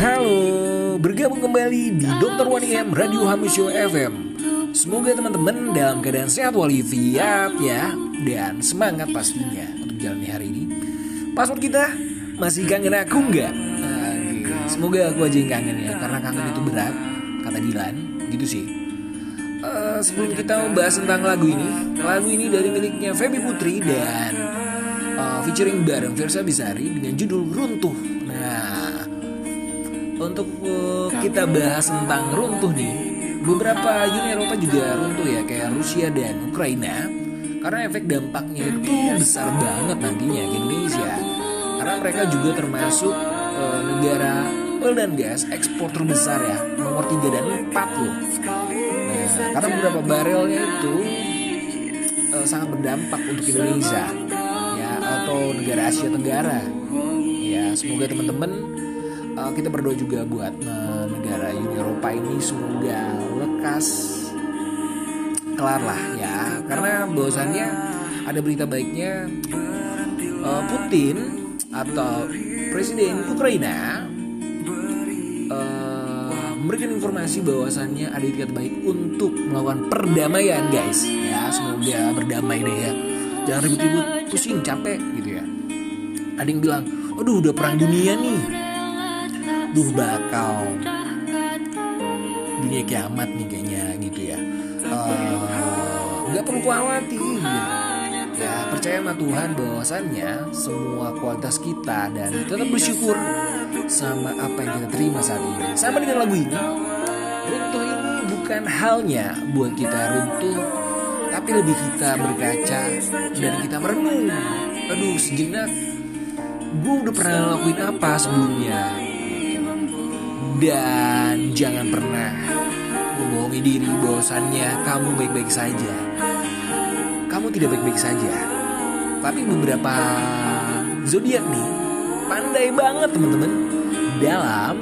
Halo, bergabung kembali di Dr. Wani M Radio Hamisyo FM. Semoga teman-teman dalam keadaan sehat walafiat ya dan semangat pastinya untuk jalani hari ini. Password kita masih kangen aku nggak? Semoga aku aja yang kangen ya karena kangen itu berat kata Dilan gitu sih. Uh, sebelum kita membahas tentang lagu ini, lagu ini dari miliknya Feby Putri dan uh, featuring bareng Versa Bisari dengan judul Runtuh. Nah, untuk uh, kita bahas tentang runtuh nih. Beberapa Uni Eropa juga runtuh ya kayak Rusia dan Ukraina. Karena efek dampaknya itu besar banget nantinya ke Indonesia. Karena mereka juga termasuk uh, negara oil dan gas ekspor terbesar ya nomor 3 dan 4 loh. Nah, karena beberapa barelnya itu uh, sangat berdampak untuk Indonesia ya atau negara Asia Tenggara. Ya semoga teman-teman uh, kita berdoa juga buat uh, negara Uni Eropa ini semoga lekas kelar lah ya. Karena bahwasannya ada berita baiknya uh, Putin atau Presiden Ukraina uh, memberikan informasi bahwasannya ada itikat baik untuk melakukan perdamaian guys. Ya semoga berdamai deh ya. Jangan ribut-ribut pusing capek gitu ya. Ada yang bilang aduh udah perang dunia nih duh bakal dunia kiamat nih kayaknya gitu ya. Eh, nggak uh, perlu khawatir. Ya percaya sama Tuhan bahwasannya semua kualitas kita dan tetap bersyukur sama apa yang kita terima saat ini. Sama dengan lagu ini. Runtuh ini bukan halnya buat kita runtuh tapi lebih kita berkaca dan kita merenung. Aduh sejenak gue udah pernah lakuin apa sebelumnya dan jangan pernah membohongi diri bahwasannya kamu baik-baik saja. Kamu tidak baik-baik saja. Tapi beberapa zodiak nih pandai banget teman-teman dalam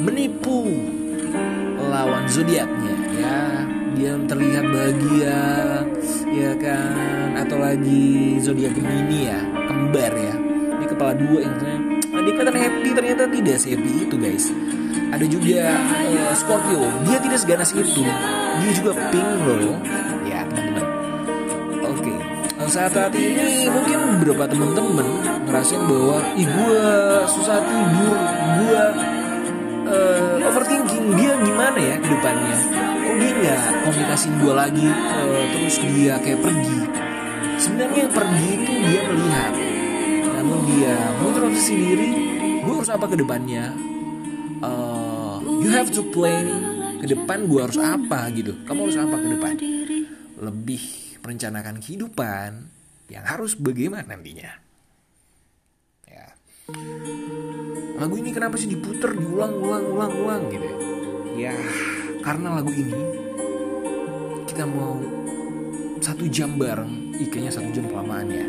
menipu lawan zodiaknya ya. Dia terlihat bahagia ya kan atau lagi zodiak Gemini ya, kembar ya. Ini kepala dua yang Nah, dia kelihatan happy ternyata tidak happy itu guys ada juga uh, Scorpio. Dia tidak seganas itu. Dia juga pink loh. Ya teman-teman. Oke. Okay. Saat saat ini mungkin beberapa teman-teman ngerasain bahwa ih gue susah tidur. Gue uh, overthinking. Dia gimana ya ke depannya kok dia nggak komunikasi gue lagi uh, terus dia kayak pergi? Sebenarnya yang pergi itu dia melihat. Namun dia mengintrospeksi diri gue harus apa ke depannya uh, you have to plan ke depan gue harus apa gitu. Kamu harus apa ke depan? Lebih merencanakan kehidupan yang harus bagaimana nantinya. Ya. Lagu ini kenapa sih diputer diulang ulang ulang ulang gitu ya? Karena lagu ini kita mau satu jam bareng ikannya satu jam kelamaannya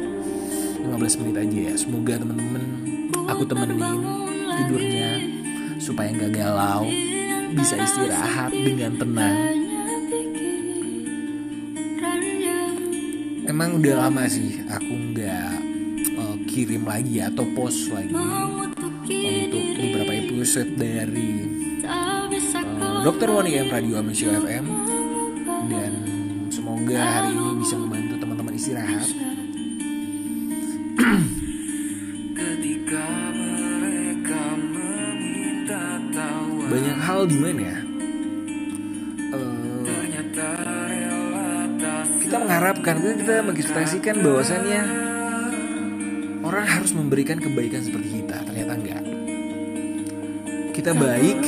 15 menit aja ya. Semoga temen-temen aku temenin tidurnya supaya nggak galau, bisa istirahat dengan tenang. Emang udah lama sih aku nggak uh, kirim lagi atau post lagi untuk beberapa episode dari uh, Dokter Wani Radio Amisio FM dan semoga hari ini bisa membantu teman-teman istirahat. Banyak hal di mana ya? Uh, kita mengharapkan kita mengekspresikan bahwasannya orang harus memberikan kebaikan seperti kita. Ternyata enggak. Kita baik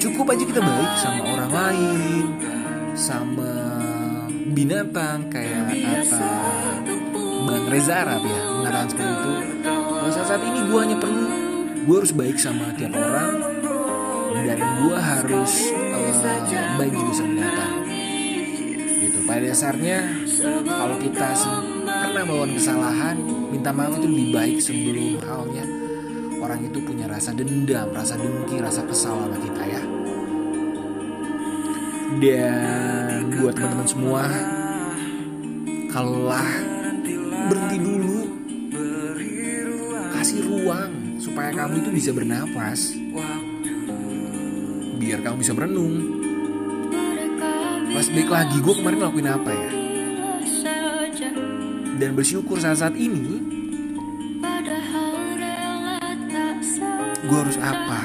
cukup aja kita baik sama orang lain sama binatang kayak kata Bang Reza Arab ya mengatakan seperti itu. Saat saat ini gue hanya perlu gue harus baik sama tiap orang dan gue harus uh, baik juga sama binatang gitu. Pada dasarnya kalau kita pernah melakukan kesalahan minta maaf itu lebih baik sebelum halnya orang itu punya rasa dendam rasa dengki rasa kesal sama kita ya. Dan buat teman-teman semua kalau lah berhenti supaya kamu itu bisa bernafas. Biar kamu bisa merenung. Pas balik lagi, gue kemarin ngelakuin apa ya? Dan bersyukur saat-saat ini, gue harus apa?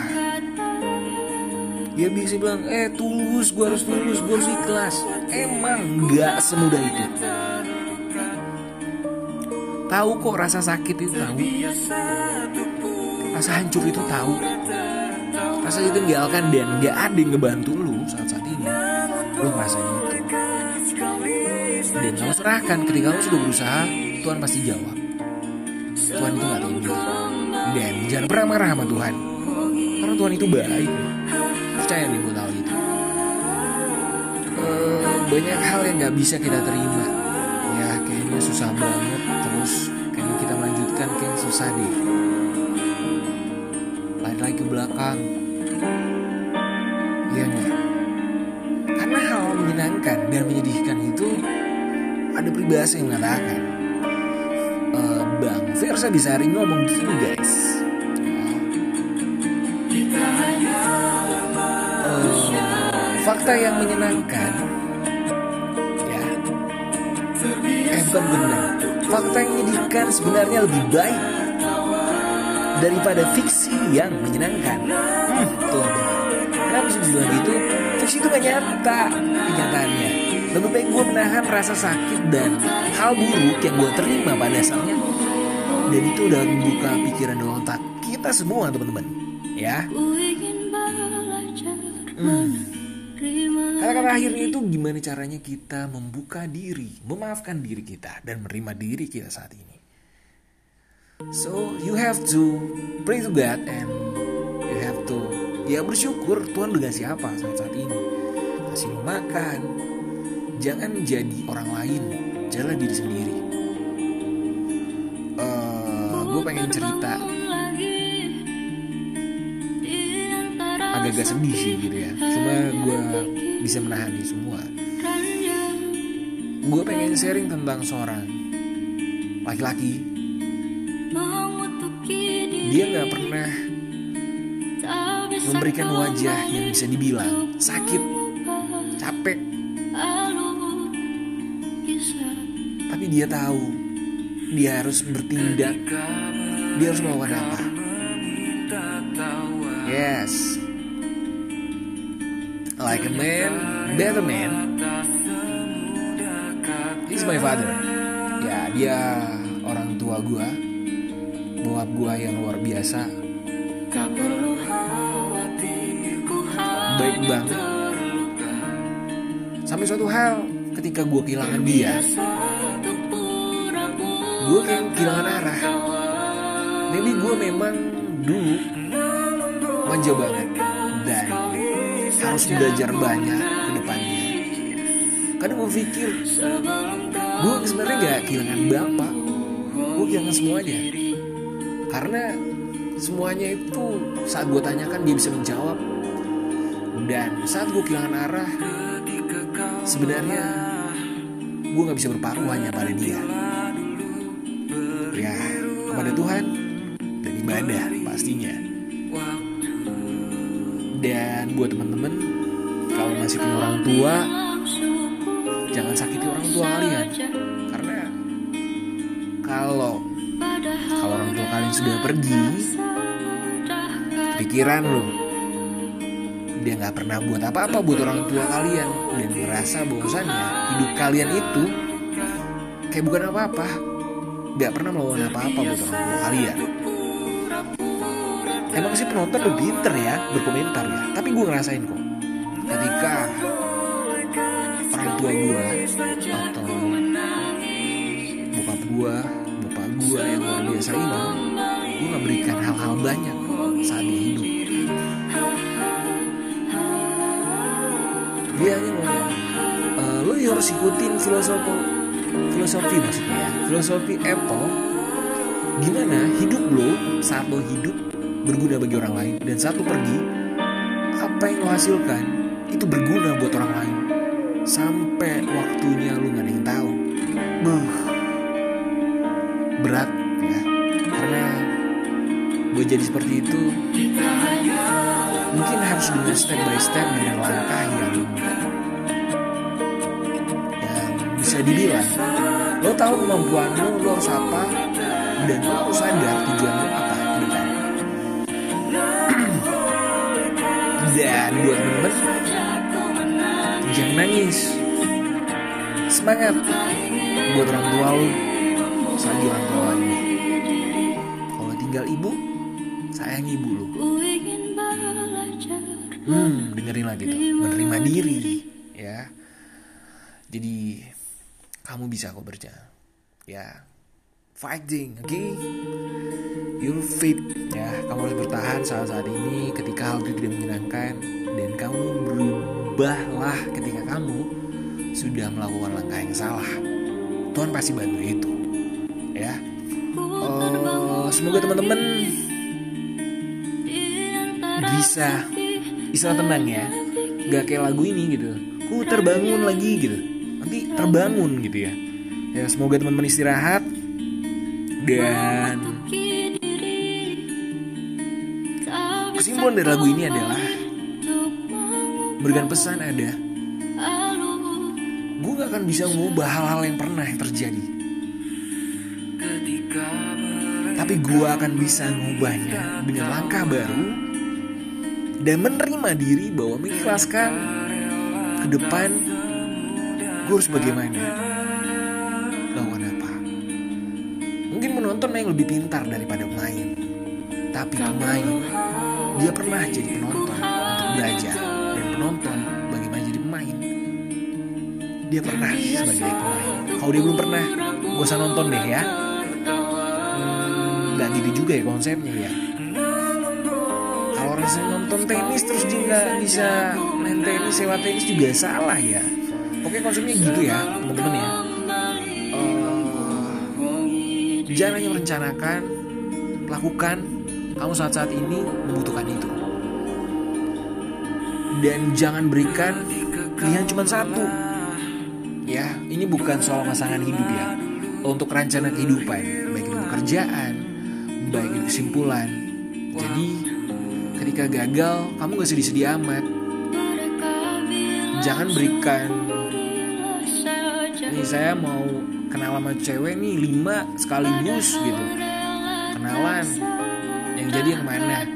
Dia bisa bilang, eh tulus, gue harus tulus, gue harus ikhlas. Emang gak semudah itu. Tahu kok rasa sakit itu tahu. Rasa hancur itu tahu. Rasa ditinggalkan dan gak ada yang ngebantu lu saat-saat ini. Lu ngerasain itu. Dan kamu serahkan ketika kamu sudah berusaha, Tuhan pasti jawab. Tuhan itu gak tahu Dan jangan pernah marah sama Tuhan. Karena Tuhan itu baik. Percaya nih buat hal itu. Uh, banyak hal yang gak bisa kita terima. Ya kayaknya susah banget. Terus kayaknya kita melanjutkan kayak susah deh. Belakang. Iya nggak? Karena hal menyenangkan dan menyedihkan itu ada peribahasa yang mengatakan uh, Bang Versa bisa hari ngomong gini guys uh, Fakta yang menyenangkan Ya Eh bukan benar Fakta yang menyedihkan sebenarnya lebih baik Daripada fiksi yang menyenangkan Hmm, tuh Kenapa sih bilang gitu? Fiksi itu gak nyata kenyataannya lebih baik gue menahan rasa sakit dan hal buruk yang gue terima pada dasarnya. Dan itu udah membuka pikiran dan otak kita semua teman-teman. Ya. Hmm. Kata-kata akhirnya itu gimana caranya kita membuka diri, memaafkan diri kita dan menerima diri kita saat ini. So you have to pray to God and you have to ya bersyukur Tuhan udah kasih apa saat saat ini. Kasih lu makan, jangan jadi orang lain. Jalan diri sendiri. Uh, gue pengen cerita. Agak-agak sedih sih gitu ya. Cuma gue bisa menahan ini semua. Gue pengen sharing tentang seorang laki-laki dia nggak pernah memberikan wajah yang bisa dibilang sakit capek. Tapi dia tahu dia harus bertindak. Dia harus melakukan apa? Yes. Like a man better man. He's my father. Ya dia orang tua bokap gua yang luar biasa. Baik banget. sampai suatu hal ketika gue kehilangan dia. gue kayak kehilangan arah. maybe gue memang dulu manja banget dan harus belajar banyak ke depannya. Karena gue pikir gue sebenarnya gak kehilangan bapak. Gue kehilangan semuanya karena semuanya itu saat gue tanyakan dia bisa menjawab. Dan saat gue kehilangan arah sebenarnya gue nggak bisa berpaku hanya pada dia. Ya kepada Tuhan dan ibadah pastinya. Dan buat teman-teman kalau masih punya orang tua sudah pergi pikiran lo dia nggak pernah buat apa-apa buat orang tua kalian. Dan merasa bahwasannya hidup kalian itu kayak bukan apa-apa. Nggak pernah melakukan apa-apa buat orang tua kalian. Emang sih penonton lebih pinter ya berkomentar ya. Tapi gue ngerasain kok ketika orang tua gue atau bokap gue bapak gue yang luar biasa ini gue nggak berikan hal-hal banyak saat dia hidup. Dia hanya ngomong e, lo harus ikutin filosofi filosofi maksudnya ya filosofi Apple gimana hidup lo saat lo hidup berguna bagi orang lain dan saat lo pergi apa yang lo hasilkan itu berguna buat orang lain. Sampai waktunya lo nggak ada yang tahu. Buh, jadi seperti itu. Mungkin harus dengan step by step dengan langkah yang bisa dibilang lo tahu kemampuanmu lo harus apa dan lo harus sadar tujuan lo apa depan. Dan buat temen jangan nangis. Semangat buat orang tua lo saja orang tua lagi kalau tinggal ibu sayang ibu lo hmm dengerin lagi tuh. menerima diri. ya. Jadi kamu bisa kok berjalan ya. Fighting oke? Okay? you're fit ya. Kamu harus bertahan saat saat ini ketika hal itu tidak menyenangkan. Dan kamu berubahlah ketika kamu sudah melakukan langkah yang salah. Tuhan pasti bantu itu ya. Uh, semoga teman-teman bisa. Istilah tenang ya. Gak kayak lagu ini gitu. Ku terbangun lagi gitu. Nanti terbangun gitu ya. Ya semoga teman-teman istirahat. Dan kesimpulan dari lagu ini adalah berikan pesan ada. Gue gak akan bisa mengubah hal-hal yang pernah terjadi. Tapi gue akan bisa mengubahnya dengan langkah baru dan menerima diri bahwa mengikhlaskan ke depan gue harus bagaimana? Lawan apa? Mungkin menonton yang lebih pintar daripada pemain. Tapi pemain dia pernah jadi penonton untuk belajar. Dan penonton bagaimana jadi pemain? Dia pernah sebagai pemain. Kalau dia belum pernah gue usah nonton deh ya. Hmm, gitu juga ya konsepnya ya sering nonton tenis terus dia nggak bisa main tenis sewa tenis juga salah ya. Oke konsepnya gitu ya teman-teman ya. Uh, jangan hanya merencanakan lakukan kamu saat-saat ini membutuhkan itu. Dan jangan berikan pilihan cuma satu. Ya ini bukan soal pasangan hidup ya. Untuk rencana kehidupan baik itu pekerjaan baik itu kesimpulan. Jadi ketika gagal kamu gak sedih-sedih amat. Jangan berikan nih saya mau kenal sama cewek nih lima sekaligus gitu. Kenalan. Yang jadi yang mana?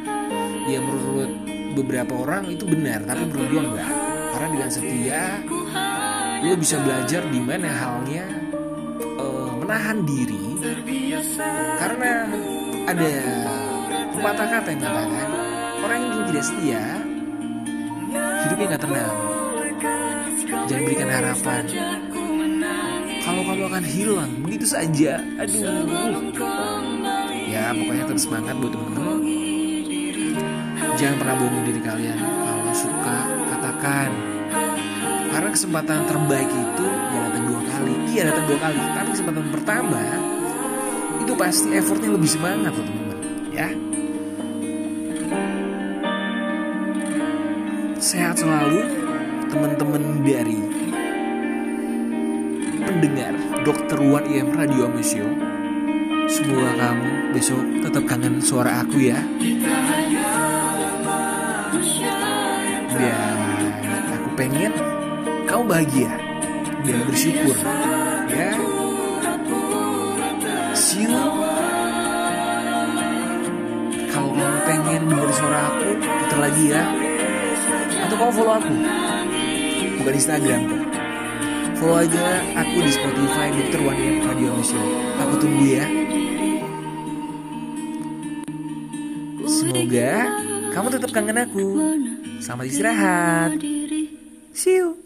Ya menurut beberapa orang itu benar tapi menurut gue enggak karena dengan setia lo bisa belajar di mana halnya uh, menahan diri. Karena ada pepatah kata yang mengatakan tidak setia hidupnya nggak tenang. Jangan berikan harapan. Kalau kamu akan hilang begitu saja. Aduh. Ya pokoknya terus semangat buat temen-temen. Jangan pernah bohong diri kalian. Kalau suka katakan. Karena kesempatan terbaik itu gak datang dua kali. Iya datang dua kali. Tapi kesempatan pertama itu pasti effortnya lebih semangat loh teman-teman ya sehat selalu teman-teman dari pendengar Dr. Wan IM Radio Amusio Semoga kamu besok tetap kangen suara aku ya. Dan aku pengen kamu bahagia dan bersyukur ya. See Kalau kamu pengen dengar suara aku putar lagi ya Atau kamu follow aku Bukan Instagram kok Follow aja aku di Spotify Dr. Wani Radio Show. Aku tunggu ya. Semoga kamu tetap kangen aku. Selamat istirahat. See you.